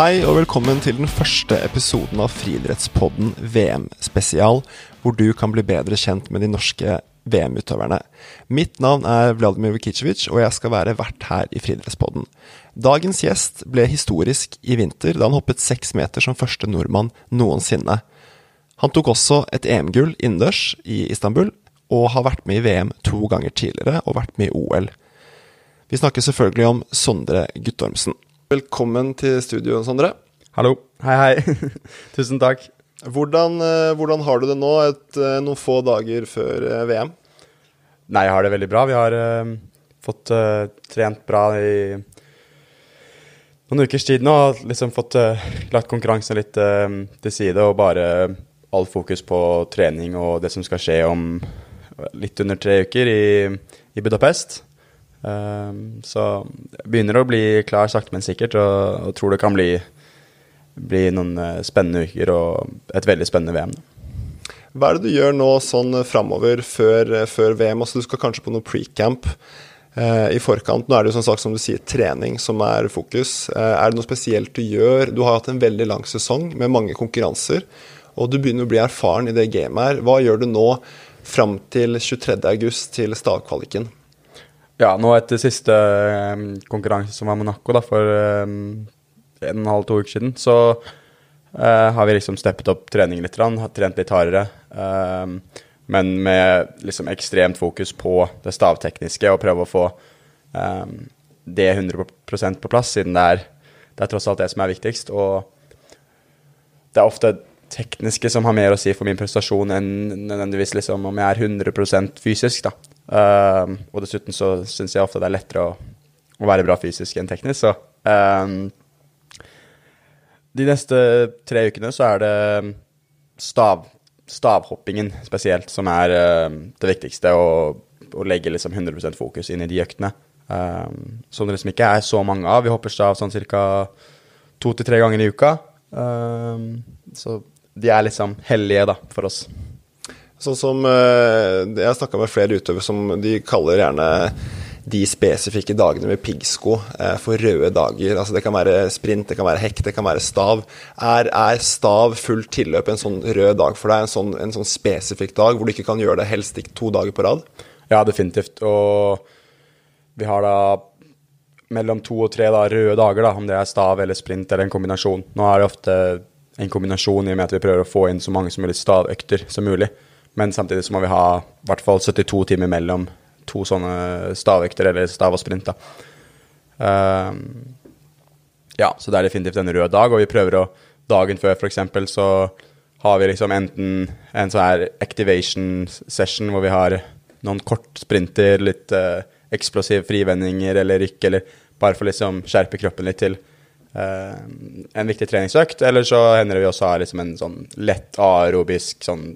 Hei og velkommen til den første episoden av Friidrettspodden VM spesial, hvor du kan bli bedre kjent med de norske VM-utøverne. Mitt navn er Vladimir Vukicevic, og jeg skal være vert her i Friidrettspodden. Dagens gjest ble historisk i vinter da han hoppet seks meter som første nordmann noensinne. Han tok også et EM-gull innendørs i Istanbul, og har vært med i VM to ganger tidligere og vært med i OL. Vi snakker selvfølgelig om Sondre Guttormsen. Velkommen til studio, Sondre. Hallo. Hei, hei. Tusen takk. Hvordan, eh, hvordan, har du det nå, et, eh, noen få dager før eh, VM? Nei, jeg har det veldig bra. Vi har uh, fått uh, trent bra i noen ukers tid nå. Og liksom fått uh, lagt konkurransen litt til side og bare all fokus på trening og det som skal skje om litt under tre uker i, i Budapest. Um, så begynner å bli klar sakte, men sikkert, og, og, tror det kan bli, bli noen uh, spennende uker og et veldig spennende VM. Hva er det du gjør nå sånn framover før, før, VM? Altså, du skal kanskje på noe pre-camp eh, i forkant. Nå er det jo sånn sagt som du sier, trening som er fokus. Eh, er det noe spesielt du gjør? Du har hatt en veldig lang sesong med mange konkurranser, og du begynner å bli erfaren i det gamet her. Hva gjør du nå fram til 23.8 til stavkvaliken? Ja, nå etter siste um, konkurranse som var Monaco da, for um, en og en halv, to uker siden, så uh, har vi liksom steppet opp treningen litt, har trent litt hardere. Um, men med liksom ekstremt fokus på det stavtekniske og prøve å få um, det 100 på plass, siden det er, det er tross alt det som er viktigst. Og det er ofte tekniske som har mer å si for min prestasjon enn nødvendigvis liksom om jeg er 100 fysisk. da. Uh, og dessuten så syns jeg ofte det er lettere å, å, være bra fysisk enn teknisk, så um, De neste tre ukene så er det stav, stavhoppingen spesielt som er uh, det viktigste, å, å legge liksom 100% fokus inn i de øktene. Um, som det liksom ikke er så mange av. Vi hopper stav sånn ca. to til tre ganger i uka. Um, så de er liksom hellige, da, for oss. Sånn som eh, Jeg har snakka med flere utøvere som de kaller gjerne de spesifikke dagene med piggsko eh, for røde dager. Altså Det kan være sprint, det kan være hekk, det kan være stav. Er, er stav fullt tilløp en sånn rød dag for deg? En sånn, en sånn spesifikk dag hvor du ikke kan gjøre det helst ikke to dager på rad? Ja, definitivt. Og vi har da mellom to og tre da, røde dager, da, om det er stav eller sprint eller en kombinasjon. Nå er det ofte en kombinasjon i og med at vi prøver å få inn så mange som mulig stavøkter som mulig. Men samtidig så må vi ha i hvert fall 72 timer mellom to sånne stavvekter, eller stav og sprint. da. Um, ja, så det er definitivt en rød dag, og vi prøver å Dagen før, f.eks., så har vi liksom enten en sånn her activation session hvor vi har noen kort sprinter, litt uh, eksplosive frivendinger eller rykk, eller bare for liksom skjerpe kroppen litt til uh, en viktig treningsøkt. Eller så hender det vi også har liksom en sånn lett aerobisk sånn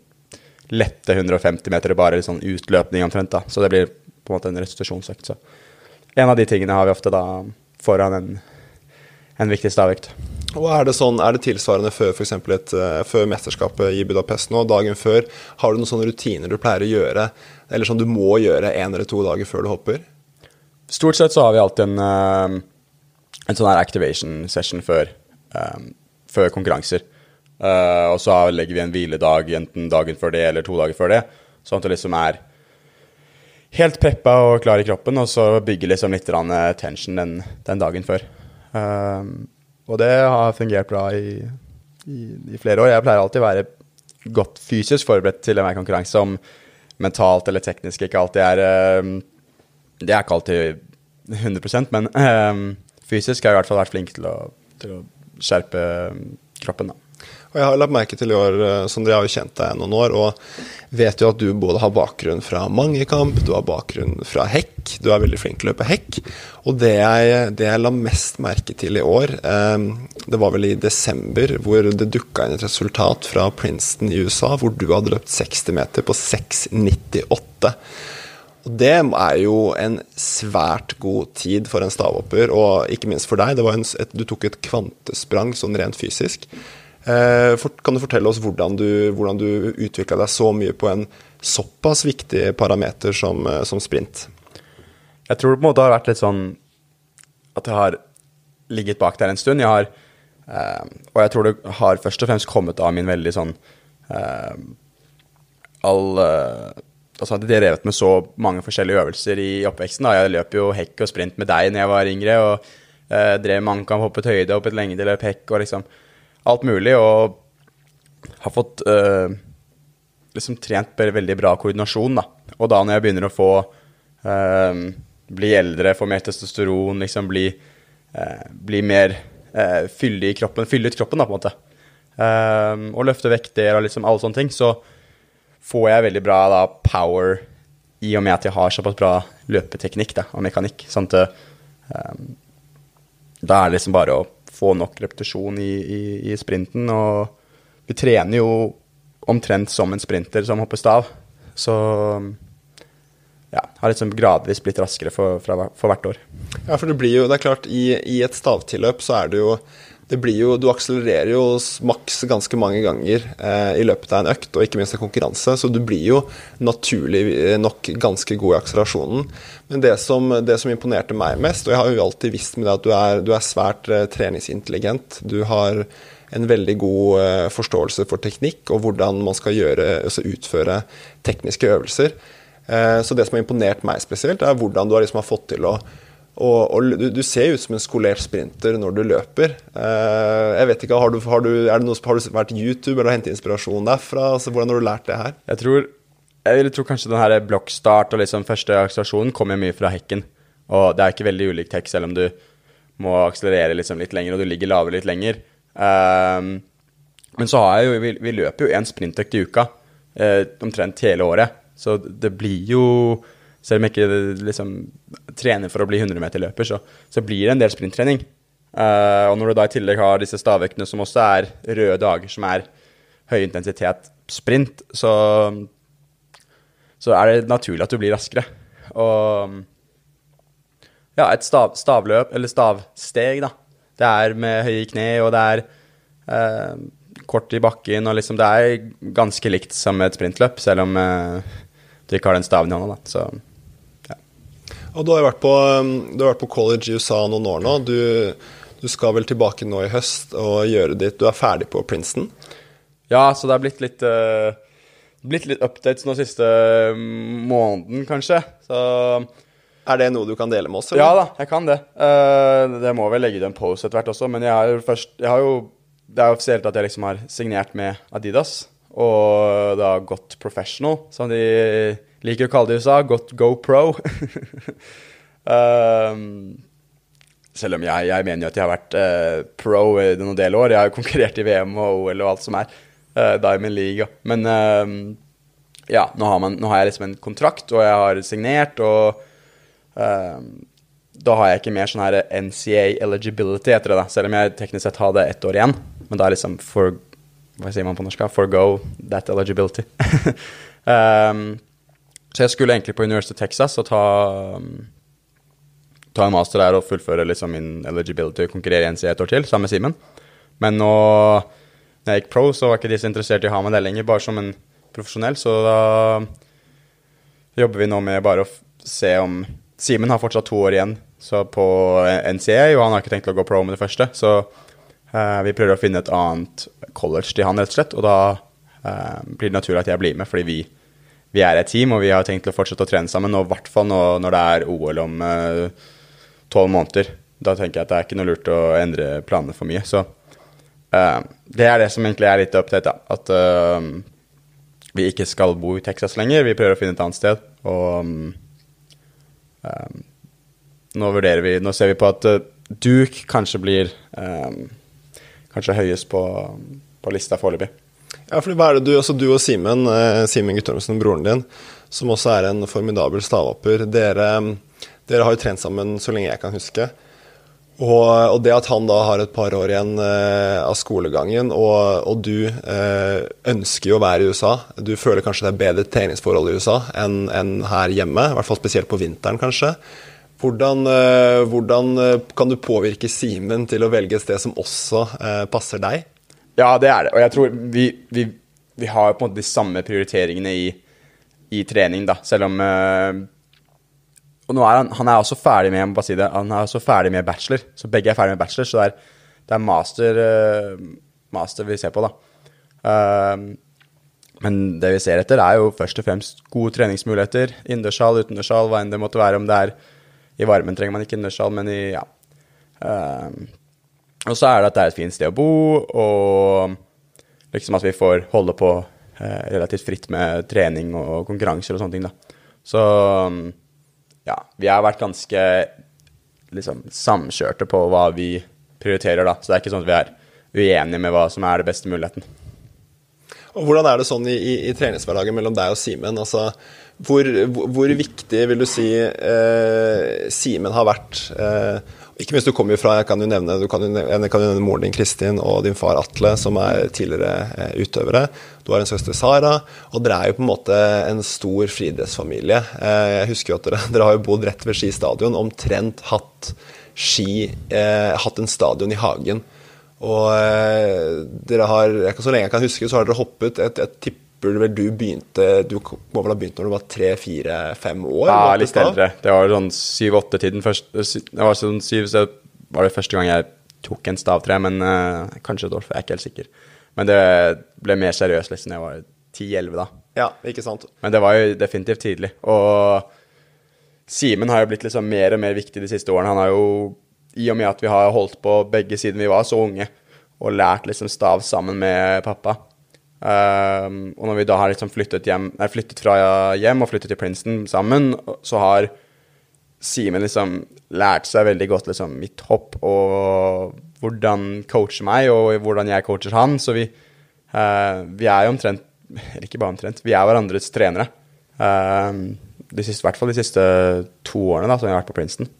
lette 150 meter bare sånn utløpning omtrent. da, Så det blir på en måte en restitusjonsøkt. Så en av de tingene har vi ofte da foran en, en viktig stavøkt. Og er det sånn, er det tilsvarende før for et, uh, før mesterskapet i Budapest nå, dagen før? Har du noen sånne rutiner du pleier å gjøre, eller sånn du må gjøre en eller to dager før du hopper? Stort sett så har vi alltid en, uh, en sånn her activation session før, um, før konkurranser. Uh, og så legger vi en hviledag enten dagen før det eller to dager før det, sånn at du liksom er helt preppa og klar i kroppen, og så bygger liksom litt tension den, den dagen før. Uh, og det har fungert bra i, i, i, flere år. Jeg pleier alltid å være godt fysisk forberedt til enhver konkurranse, om mentalt eller teknisk ikke alltid er uh, Det er ikke alltid 100% men fysisk har jeg i hvert fall vært flink til å, til å skjerpe kroppen. da. Og jeg har lagt merke til i år, eh, Sondre, jeg har jo kjent deg noen år, og vet jo at du både har bakgrunn fra mangekamp, du har bakgrunn fra hekk, du er veldig flink til å løpe hekk. Og det jeg, det jeg la mest merke til i år, eh, det var vel i desember, hvor det dukka inn et resultat fra Princeton i USA, hvor du hadde løpt 60 meter på 6,98. Og Det er jo en svært god tid for en stavhopper, og ikke minst for deg. En, et, du tok et kvantesprang sånn rent fysisk. Eh, kan du fortelle oss hvordan du, hvordan du utvikla deg så mye på en såpass viktig parameter som, eh, som, sprint? Jeg tror det på en måte har vært litt sånn at jeg har ligget bak der en stund. Jeg har Uh, og jeg tror det har først og fremst kommet av min veldig sånn All Altså hadde jeg revet med så mange forskjellige øvelser i oppveksten. da Jeg løp jo hekk og sprint med deg når jeg var yngre, og drev mannkamp, hoppet høyde, hoppet lengde, løp hekk og liksom alt mulig. Og har fått liksom trent veldig bra koordinasjon, da. Og da når jeg begynner å få Bli eldre, få mer testosteron, liksom bli, bli mer fylle i kroppen, fylle ut kroppen, da, på en måte. Um, og løfte vekter og liksom alle sånne ting, så får jeg veldig bra da, power i og med at jeg har såpass bra løpeteknikk da, og mekanikk. Sånn at um, Da er det liksom bare å få nok repetisjon i, i, i, sprinten. Og vi trener jo omtrent som en sprinter som hopper stav. Så ja, har liksom gradvis blitt raskere for, for, for, hvert år. Ja, for det blir jo, det er klart, i, i et stavtilløp så er det jo det blir jo, Du akselererer jo maks ganske mange ganger eh, i løpet av en økt, og ikke minst en konkurranse, så du blir jo naturlig nok ganske god i akselerasjonen. Men det som, det som imponerte meg mest, og jeg har jo alltid visst med det at du er, du er svært eh, treningsintelligent, du har en veldig god eh, forståelse for teknikk og hvordan man skal gjøre, altså utføre tekniske øvelser. Eh, så det som har imponert meg spesielt, er hvordan du liksom har fått til å og, og du, du, ser ut som en skolert sprinter når du løper. Eh, jeg vet ikke, Har du, har du, noe, har du vært YouTube eller hentet inspirasjon derfra? Altså, hvordan har du lært det her? Jeg tror, jeg tror kanskje den blokkstart og liksom første akselerasjonen kommer mye fra hekken. Og det er ikke veldig ulikt hekk, selv om du må akselerere liksom litt lenger og du ligger lavere litt lenger. Um, men så har jeg jo, vi, vi løper jo én sprintøkt i uka uh, omtrent hele året. Så det blir jo Selv om jeg ikke liksom, trener for å bli 100-meterløper, så, så blir det en del sprinttrening. Uh, og når du da i tillegg har disse stavøktene som også er røde dager, som er høy intensitet sprint, så, så er det naturlig at du blir raskere. Og ja, et stav, stavløp, eller stavsteg, da. Det er med høye kne, og det er uh, kort i bakken, og liksom det er ganske likt som et sprintløp, selv om uh, du ikke har den staven i hånda, da. Så. Og du har vært på, um, du har vært på college i USA noen år nå. Du, du, skal vel tilbake nå i høst og gjøre ditt Du er ferdig på Princeton? Ja, så det har blitt litt uh, blitt litt updates nå siste måneden, kanskje. Så er det noe du kan dele med oss? Eller? Ja da, jeg kan det. Uh, det må vel legge ut en post etter hvert også, men jeg har jo først Jeg har jo det er offisielt at jeg liksom har signert med Adidas. Og da gått professional, som de liker å kalle det i USA. Gått GoPro. um, selv om jeg, jeg, mener jo at jeg har vært uh, pro i noen del år. Jeg har jo konkurrert i VM og OL og alt som er. Uh, Diamond League. Men uh, ja, nå har, man, nå har, jeg liksom en kontrakt, og jeg har signert, og da har jeg ikke mer sånn her NCA eligibility etter det, da. Selv om jeg teknisk sett har det ett år igjen. Men da er liksom for Hva sier man på norsk? Forgo that eligibility. um, så jeg skulle egentlig på University of Texas og ta, um, ta en master der og fullføre liksom min eligibility og konkurrere i NCE et år til, sammen med Simen. Men nå når jeg gikk pro, så var ikke de så interessert i å ha meg det lenger, bare som en profesjonell. Så da jobber vi nå med bare å se om Simen har fortsatt to år igjen på NCA, og han har ikke tenkt å gå pro med det første. Så Uh, vi prøver å finne et annet college til han, rett og slett. Og da uh, blir det naturlig at jeg blir med, fordi vi, vi, er et team, og vi har tenkt å fortsette å trene sammen. Og i hvert fall når det er OL om eh, tolv uh, måneder. Da tenker jeg at det er ikke noe lurt å endre planene for mye. Så det er det som egentlig er litt opptatt da. At vi ikke skal bo i Texas lenger. Vi prøver å finne et annet sted. Og um, nå vurderer vi Nå ser vi på at Duke kanskje blir um, kanskje høyest på, på lista foreløpig. Ja, for hva er det du, altså du og Simen, eh, Simen Guttormsen, broren din, som også er en formidabel stavhopper, dere, dere, har jo trent sammen så lenge jeg kan huske. Og, og, det at han da har et par år igjen eh, av skolegangen, og, og du eh, ønsker jo å være i USA Du føler kanskje det er bedre treningsforhold i USA enn, enn her hjemme, i hvert fall spesielt på vinteren, kanskje. Hvordan, eh, hvordan, kan du påvirke Simen til å velge et sted som også eh, passer deg? Ja, det er det. Og jeg tror vi, vi, vi har på en måte de samme prioriteringene i, i trening, da. Selv om Og nå er han, han er også ferdig med jeg må bare si det, han er også ferdig med bachelor, så begge er ferdig med bachelor. Så det er det er master, eh, master vi ser på, da. Uh, men det vi ser etter, er jo først og fremst gode treningsmuligheter. Innendørshall, utendørshall, hva enn det måtte være. Om det er i varmen trenger man ikke innendørshall, men i ja. Eh, og så er det at det er et fint sted å bo, og liksom at vi får holde på eh, relativt fritt med trening og konkurranser og sånne ting, da. Så ja, vi har vært ganske liksom samkjørte på hva vi prioriterer, da. Så det er ikke sånn at vi er uenige med hva som er det beste muligheten. Og Hvordan er det sånn i, i, i treningshverdagen mellom deg og Simen? Altså, hvor, hvor, viktig vil du si eh, Simen har vært? Eh, ikke minst du kommer fra, jeg kan jo nevne, du kan jo nevne, kan jo nevne moren din Kristin og din far Atle, som er tidligere eh, utøvere. Du har en søster Sara, og dere er jo på en måte en stor friidrettsfamilie. Eh, jeg husker jo at dere, dere har jo bodd rett ved Ski stadion, omtrent hatt ski, eh, hatt en stadion i hagen. Og eh, dere har, så lenge jeg kan huske, så har dere hoppet et, et tipp tipper vel du begynte Du må vel ha begynt når du var tre-fire-fem år? Ja, litt eldre. Det var sånn syv-åtte-tiden først. Det var sånn syv, så var det første gang jeg tok en stavtre, men uh, kanskje et år før, jeg er ikke helt sikker. Men det ble mer seriøst liksom jeg var ti-elleve, da. Ja, ikke sant. Men det var jo definitivt tidlig. Og Simen har jo blitt liksom mer og mer viktig de siste årene. Han har jo, i og med at vi har holdt på begge siden vi var så unge, og lært liksom stav sammen med pappa, Um, og når vi da har liksom flyttet, hjem, er flyttet fra hjem og flyttet til Princeton sammen, så har Simen liksom lært seg veldig godt liksom mitt hopp og hvordan coache meg, og hvordan jeg coacher han. Så vi, uh, vi er jo omtrent Eller ikke bare omtrent, vi er hverandres trenere. Uh, I hvert fall de siste to årene da, som jeg har vært på Princeton.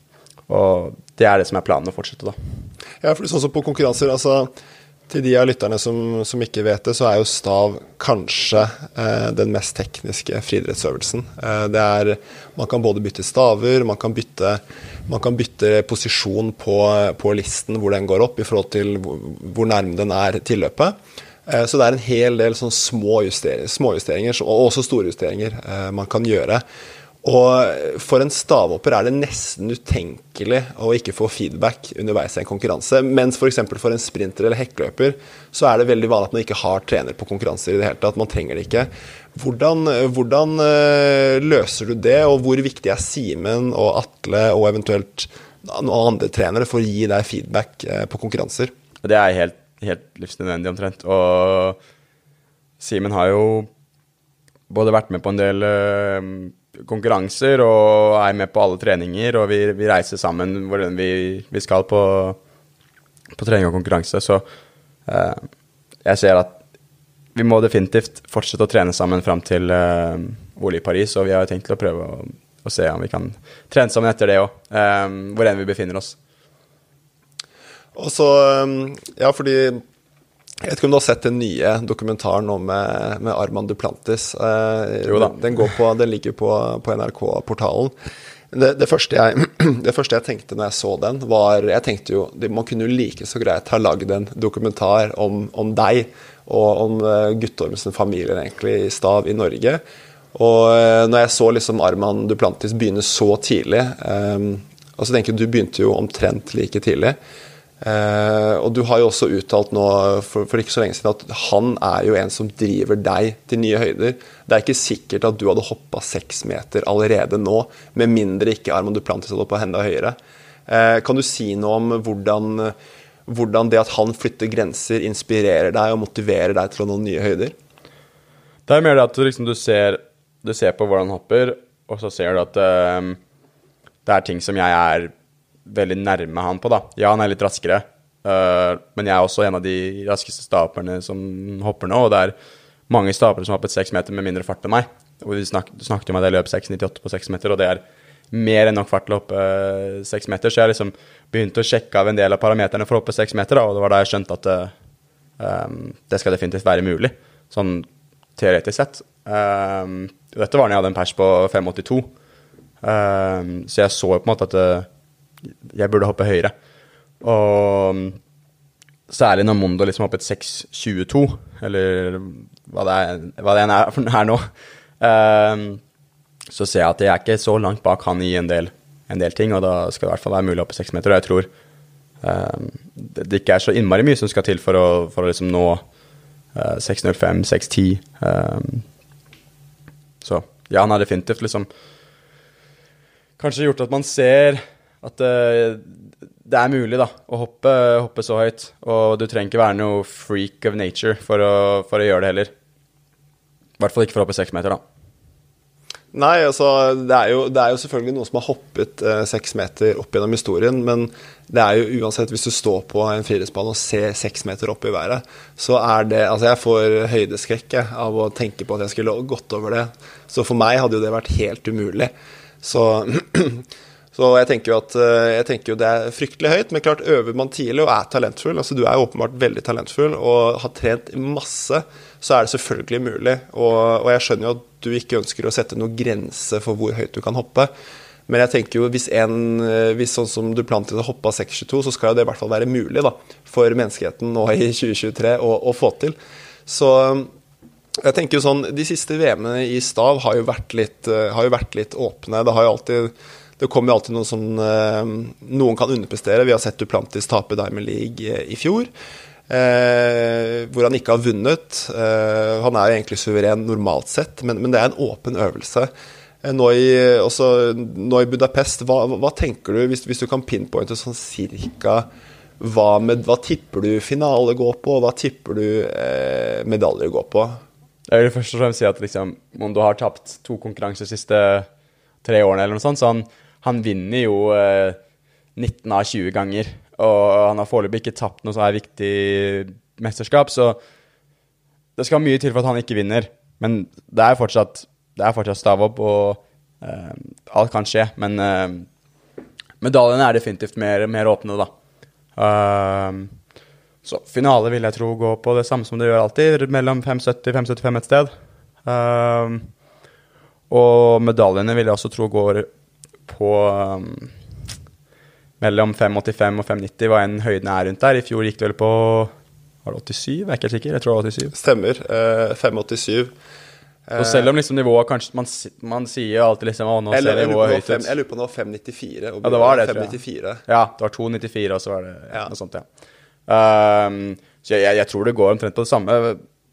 Og det er det som er planen å fortsette, da. Ja, for sånn som på konkurranser, altså til de av lytterne som, som, ikke vet det, så er jo stav kanskje eh, den mest tekniske friidrettsøvelsen. Eh, det er Man kan både bytte staver, man kan bytte, man kan bytte posisjon på, på, listen hvor den går opp, i forhold til hvor, hvor nærme den er tilløpet. Eh, så det er en hel del sånn små justeringer, småjusteringer, og også store justeringer, eh, man kan gjøre. Og for en stavhopper er det nesten utenkelig å ikke få feedback underveis i en konkurranse. Mens f.eks. For, for en sprinter eller hekkløper så er det veldig vanlig at man ikke har trener på konkurranser i det hele tatt. Man trenger det ikke. Hvordan, hvordan uh, løser du det, og hvor viktig er Simen og Atle og eventuelt noen andre trenere for å gi deg feedback uh, på konkurranser? Det er helt, helt livsnødvendig omtrent. Og Simen har jo både vært med på en del uh, konkurranser og er med på alle treninger. Og vi, vi reiser sammen hvor vi, vi skal på, på, trening og konkurranse. Så eh, jeg ser at vi må definitivt fortsette å trene sammen fram til eh, OL i Paris. Og vi har tenkt å prøve å, å, se om vi kan trene sammen etter det òg, eh, hvor enn vi befinner oss. Og så, eh, ja, fordi jeg vet ikke om du har sett den nye dokumentaren nå med, med Armand Duplantis? Eh, da. Den, på, den ligger på, på NRK-portalen. Det, det, første jeg, det, første jeg, tenkte når jeg så den, var Jeg tenkte jo Man kunne jo like så greit ha lagd en dokumentar om, om deg og om uh, Guttormsen familien egentlig i Stav i Norge. Og når jeg så liksom Armand Duplantis begynne så tidlig um, altså tenker Du begynte jo omtrent like tidlig. Uh, og du har jo også uttalt nå for, for, ikke så lenge siden at han er jo en som driver deg til nye høyder. Det er ikke sikkert at du hadde hoppa seks meter allerede nå, med mindre ikke Armand Duplantis hadde hoppa enda høyere. Uh, kan du si noe om hvordan, hvordan, det at han flytter grenser, inspirerer deg og motiverer deg til å nå nye høyder? Det er mer det at du, liksom, du, ser, du ser, på hvordan han hopper, og så ser du at uh, det er ting som jeg er veldig nærme han på, da. Ja, han er litt raskere, uh, men jeg er også en av de raskeste staperne som hopper nå, og det er mange stapere som har hoppet seks meter med mindre fart enn meg. Og du snakket, du snakket om at jeg løp 6,98 på seks meter, og det er mer enn nok fart til å hoppe eh, seks meter, så jeg liksom begynte å sjekke av en del av parameterne for å hoppe seks meter, da, og det var da jeg skjønte at uh, det skal definitivt være mulig, sånn teoretisk sett. Uh, dette var når jeg hadde en pers på 5,82, um, så jeg så jo på en måte at jeg burde hoppe høyere. Og særlig når Mondo liksom hoppet 6.22, eller hva det, er, hva er nå, um, så ser jeg at jeg er ikke så langt bak han i en del, en del, ting, og da skal det i hvert fall være mulig å hoppe seks meter. Og jeg tror um, det, det, ikke er så innmari mye som skal til for å, for å liksom nå uh, 6.05, 6.10. Um, så ja, han har definitivt liksom Kanskje gjort at man ser at uh, det er mulig da, å hoppe, hoppe, så høyt. Og du trenger ikke være noe freak of nature for å, for å gjøre det heller. I hvert fall ikke for å hoppe seks meter, da. Nei, altså det er, jo, det er jo selvfølgelig noen som har hoppet eh, meter opp gjennom historien, men det er jo uansett, hvis du står på en friidrettsbane og ser seks meter opp i været, så er det Altså, jeg får høydeskrekk av å tenke på at jeg skulle gått over det. Så for meg hadde jo det vært helt umulig. Så, så jeg tenker jo at eh, jeg tenker jo det er fryktelig høyt, men klart øver man tidlig og er talentfull Altså du er åpenbart veldig talentfull og har trent masse så er det selvfølgelig mulig. Og, og, jeg skjønner jo at du ikke ønsker å sette noen grense for hvor høyt du kan hoppe. Men jeg tenker jo hvis, en, hvis sånn som du plantet å hoppe av 6,22, så skal jo det i hvert fall være mulig da, for menneskeheten nå i 2023 å, å få til. Så jeg tenker jo sånn, De siste VM-ene i stav har jo, vært litt, har jo vært litt åpne. Det har jo alltid det kommer alltid noen som eh, noen kan underprestere. Vi har sett Duplantis tape Diamond League i fjor. Eh, hvor han ikke har vunnet. Eh, han er egentlig suveren normalt sett, men, men det er en åpen øvelse. Eh, nå, i, også, nå i, Budapest, hva, hva tenker du, hvis, hvis, du kan pinpointe sånn cirka hva, med, hva tipper du finale går på, og hva tipper du eh, medaljer går på? Jeg vil først og fremst si at liksom, du har tapt to konkurranser de siste tre årene, eller noe sånt, så han, han vinner jo eh, 19 av 20 ganger. Og han har foreløpig ikke tapt noe så er viktig mesterskap, så det skal mye til for at han ikke vinner. Men det er fortsatt, det er fortsatt stav opp, og uh, alt kan skje. Men uh, medaljene er definitivt mer, mer åpne, da. Uh, så finale vil jeg tro går på det samme som det gjør alltid, mellom 570-575 et sted. og medaljene vil jeg også tro går på um, mellom 585 og 590 var en høyden er rundt der. I fjor gikk det vel på var det 87? Jeg er ikke helt sikker. Jeg tror det var 87. Stemmer. Eh, 587. Og selv om liksom nivået kanskje Man, man sier alltid liksom Å, nå ser nivået høyt ut. Jeg lurer på om det var 594. ja, det var det, 5, tror jeg. Ja, det var 294, og så var det ja. noe sånt, ja. Um, så jeg, jeg, tror det går omtrent på det samme,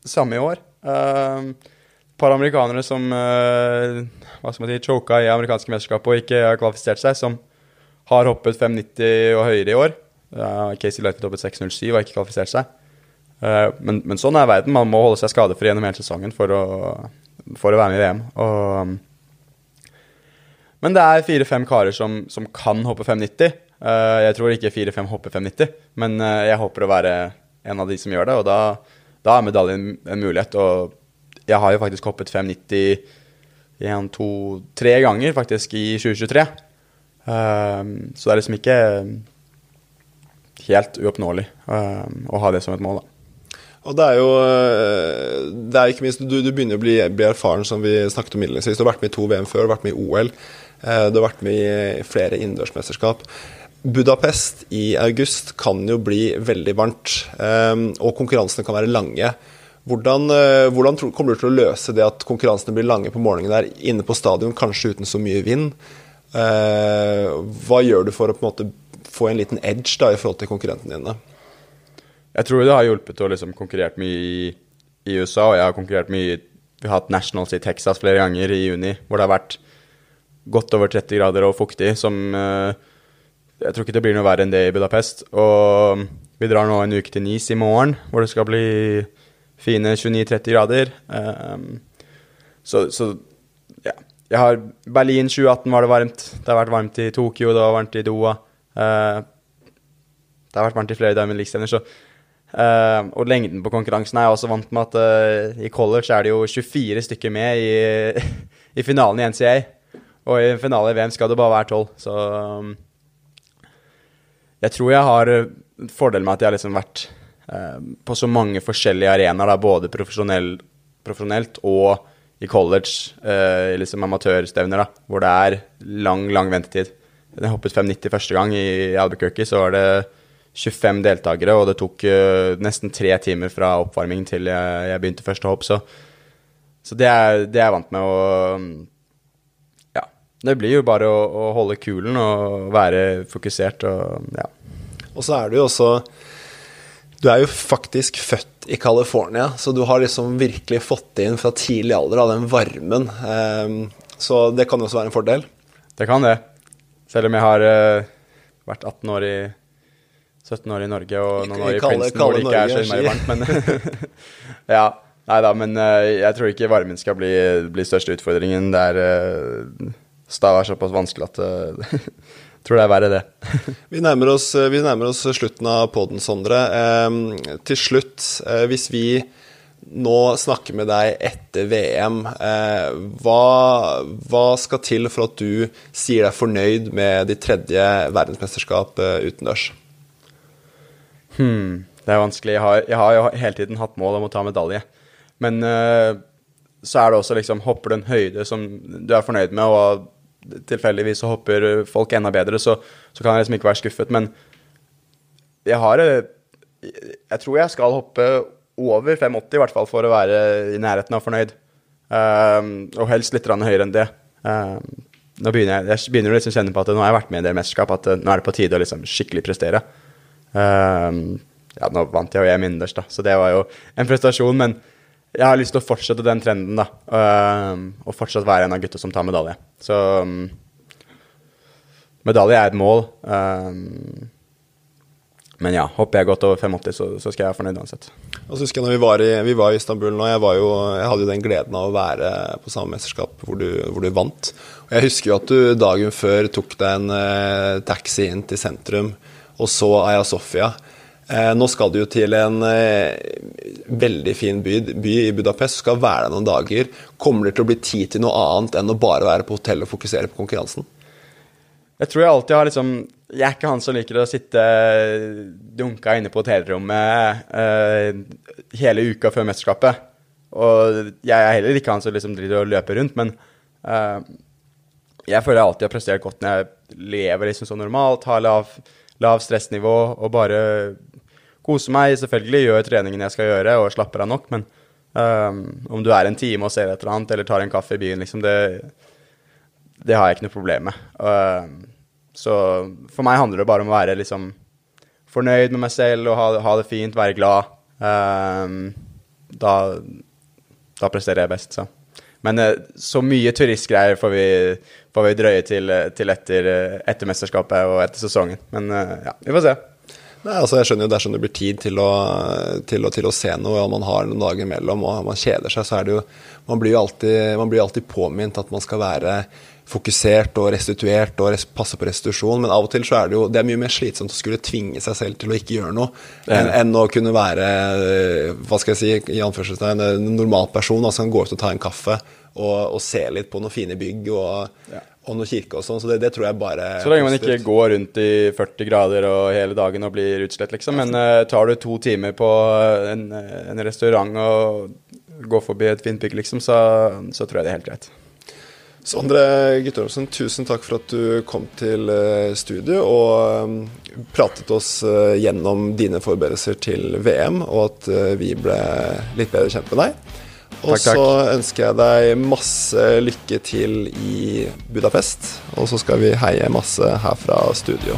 samme i år. Um, par amerikanere som uh, hva skal man si, choka i amerikanske mesterskap og ikke har kvalifisert seg, som har hoppet 5,90 og høyere i år. Uh, Casey Lighted hoppet 6,07 og har ikke kvalifisert seg. Uh, men, men, sånn er verden. Man må holde seg skadefri gjennom hele sesongen for å, for å være med i VM. Og, men det er fire-fem karer som, som, kan hoppe 5,90. Uh, jeg tror ikke fire-fem hopper 5,90, men jeg håper å være en av de som gjør det. Og da, da er medaljen en mulighet. Og jeg har jo faktisk hoppet 5,90 én, to, tre ganger faktisk i 2023. Um, så det er liksom ikke helt uoppnåelig um, å ha det som et mål, da. Og det er jo eh, det er ikke minst, Du, du begynner å bli, bli, erfaren, som vi snakket om innledningsvis. Du har vært med i to VM før, du har vært med i OL. Eh, du har vært med i flere innendørsmesterskap. Budapest i august kan jo bli veldig varmt, ehm, og konkurransene kan være lange. Hvordan, eh, hvordan kommer du til å løse det at konkurransene blir lange på morgenen der inne på stadion, kanskje uten så mye vind? Eh, hva gjør du for å på en måte få en liten edge da, i forhold til konkurrentene dine? Jeg tror det har hjulpet å liksom konkurrert mye i, i, USA, og jeg har konkurrert mye Vi har hatt nationals i Texas flere ganger i juni, hvor det har vært godt over 30 grader og fuktig, som uh, Jeg tror ikke det blir noe verre enn det i Budapest. Og vi drar nå en uke til Nice i morgen, hvor det skal bli fine 29-30 grader. Um, så, så ja, jeg har Berlin 2018 var det varmt. Det har vært varmt i Tokyo, det var varmt i Doha. Uh, det har vært varmt i flere Diamond League-stevner, så uh, Og lengden på konkurransen er jeg også vant med at uh, i college er det jo 24 stykker med i, i finalen i NCA. Og i finale i VM skal det bare være 12, så um, Jeg tror jeg har fordelen med at jeg har liksom vært på så mange forskjellige arenaer, både profesjonelt og i college, eh, liksom amatørstevner, da, hvor det er lang, lang ventetid. Jeg hoppet 5,90 første gang i Albuquerque, så var det 25 deltakere, og det tok uh, nesten tre timer fra oppvarming til jeg, jeg begynte første hopp, så, så det, er, det er jeg vant med å Ja. Det blir jo bare å, å holde kulen og være fokusert og ja. Og så er det jo også Du er jo faktisk født i California, så du har liksom virkelig fått inn fra tidlig alder av den varmen. Um, så det kan jo også være en fordel. Det kan det. Selv om jeg har uh, vært 18 år i 17 år i Norge og noen år i Princeton hvor det ikke er så innmari varmt, men Ja. Nei da, men uh, jeg tror ikke varmen skal bli, bli største utfordringen. Det er uh, Stav er såpass vanskelig at tror det er verre, det. vi, nærmer oss, vi, nærmer oss, slutten av poden, Sondre. Eh, til slutt, eh, hvis vi nå snakker med deg etter VM, eh, hva, hva, skal til for at du sier deg fornøyd med ditt tredje verdensmesterskap utendørs? Hmm, det er vanskelig. Jeg har, jeg har, jo hele tiden hatt mål om å ta medalje. Men så er det også liksom Hopper du en høyde som du er fornøyd med, og tilfeldigvis så hopper folk enda bedre, så, så, kan jeg liksom ikke være skuffet. Men jeg har eh, Jeg tror jeg skal hoppe over 580 i hvert fall for å være i nærheten av fornøyd. Um, og helst litt høyere enn det. Um, nå begynner jeg, jeg begynner å liksom kjenne på at nå har jeg vært med i en del mesterskap, at nå er det på tide å liksom skikkelig prestere. Um, ja, nå vant jeg jo EM innendørs, da, så det var jo en prestasjon, men jeg har lyst til å fortsette den trenden, da. Uh, og fortsatt være en av gutta som tar medalje. Så um, medalje er et mål. Um, men ja, hopper jeg godt over 85, så, så skal jeg være fornøyd uansett. Og så husker jeg når vi var i, vi var i Istanbul nå, jeg, jo, jeg, hadde jo den gleden av å være på samme mesterskap hvor du, hvor du vant. Og jeg husker jo at du dagen før tok deg en eh, taxi inn til sentrum og så Aya Sofia. Eh, nå skal du jo til en eh, veldig fin by, by, i Budapest, skal være der noen dager. Kommer det til å bli tid til noe annet enn å bare være på hotell og fokusere på konkurransen? Jeg tror jeg alltid har liksom Jeg er ikke han som liker å sitte dunka inne på hotellrommet uh, hele uka før mesterskapet. Og jeg er heller ikke han som liksom driver og løper rundt, men uh, jeg føler jeg alltid har prestert godt når jeg lever liksom så normalt, har lav, lav stressnivå og bare kose meg, selvfølgelig, gjør treningen jeg skal gjøre, og slapper av nok, men um, om du er en time og ser et eller annet, eller tar en kaffe i byen, liksom, det, det har jeg ikke noe problem med. Uh, så for meg handler det bare om å være liksom fornøyd med meg selv og ha, ha det fint, være glad. Um, da, da, presterer jeg best, så. Men uh, så mye turistgreier får vi, får vi drøye til, til etter, etter, mesterskapet og etter sesongen. Men ja, vi får se. Nei, altså jeg skjønner jo Dersom det blir tid til å, til, å, til å, se noe, og man har noen dager imellom og man kjeder seg, så er det jo Man blir jo alltid, man blir alltid påminnet at man skal være fokusert og restituert og res, passe på restitusjon, men av og til så er det jo det er mye mer slitsomt å skulle tvinge seg selv til å ikke gjøre noe, enn, enn å kunne være hva skal jeg si, i anførselstegn, en normal person altså, kan gå ut og ta en kaffe og, og se litt på noen fine bygg og, ja og noen kirke og sånn, så det, det, tror jeg bare Så lenge man ikke går rundt i 40 grader og hele dagen og blir utslett, liksom. Men uh, tar du to timer på en, en restaurant og går forbi et fint bygg, liksom, så, så, tror jeg det er helt greit. Sondre Guttormsen, tusen takk for at du kom til eh, studio og um, pratet oss uh, gjennom dine forberedelser til VM, og at vi ble litt bedre kjent med deg. Og så ønsker jeg deg masse lykke til i Budapest. Og så skal vi heie masse her fra studio.